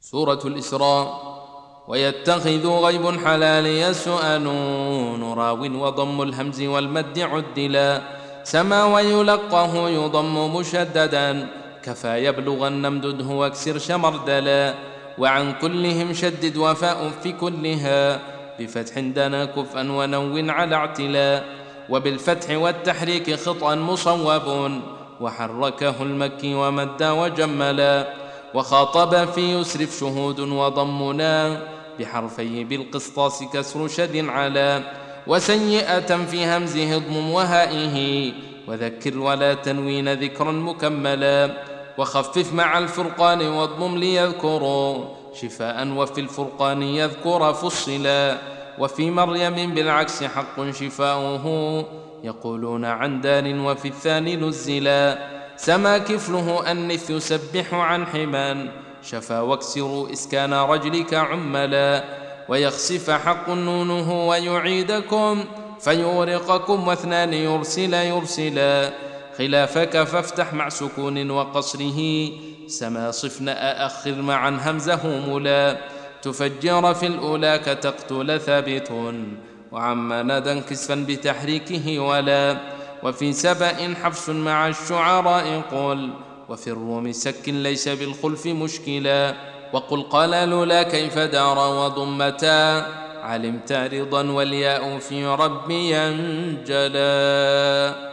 سورة الإسراء ويتخذ غيب حلال يسؤالون راو وضم الهمز والمد عدلا. سما ويلقه يضم مشددا. كفى يبلغ النمدده واكسر شمردلا. وعن كلهم شدد وفاء في كلها. بفتح دنا كفءا ونو على اعتلا. وبالفتح والتحريك خطأ مصوب. وحركه المكي ومد وجملا. وخاطب في يسرف شهود وضمنا بحرفي بالقسطاس كسر شد على وسيئة في همزه اضمم وهائه وذكر ولا تنوين ذكرا مكملا وخفف مع الفرقان واضمم ليذكروا شفاء وفي الفرقان يذكر فصلا وفي مريم بالعكس حق شفاؤه يقولون عن دار وفي الثاني نزلا سما كفله أنث يسبح عن حمان شفا واكسروا إسكان رجلك عملا. ويخسف حق نونه ويعيدكم. فيورقكم واثنان يرسل يرسلا. خلافك فافتح مع سكون وقصره. سما صفن أأخذ معا همزه ملا. تفجر في الأولى كتقتل ثابت. وعم ندى كسفا بتحريكه ولا. وفي سبأ حفص مع الشعراء قل وفي الروم سك ليس بالخلف مشكلا وقل قال لولا كيف دار وضمتا علمت رضا والياء في ربي ينجلا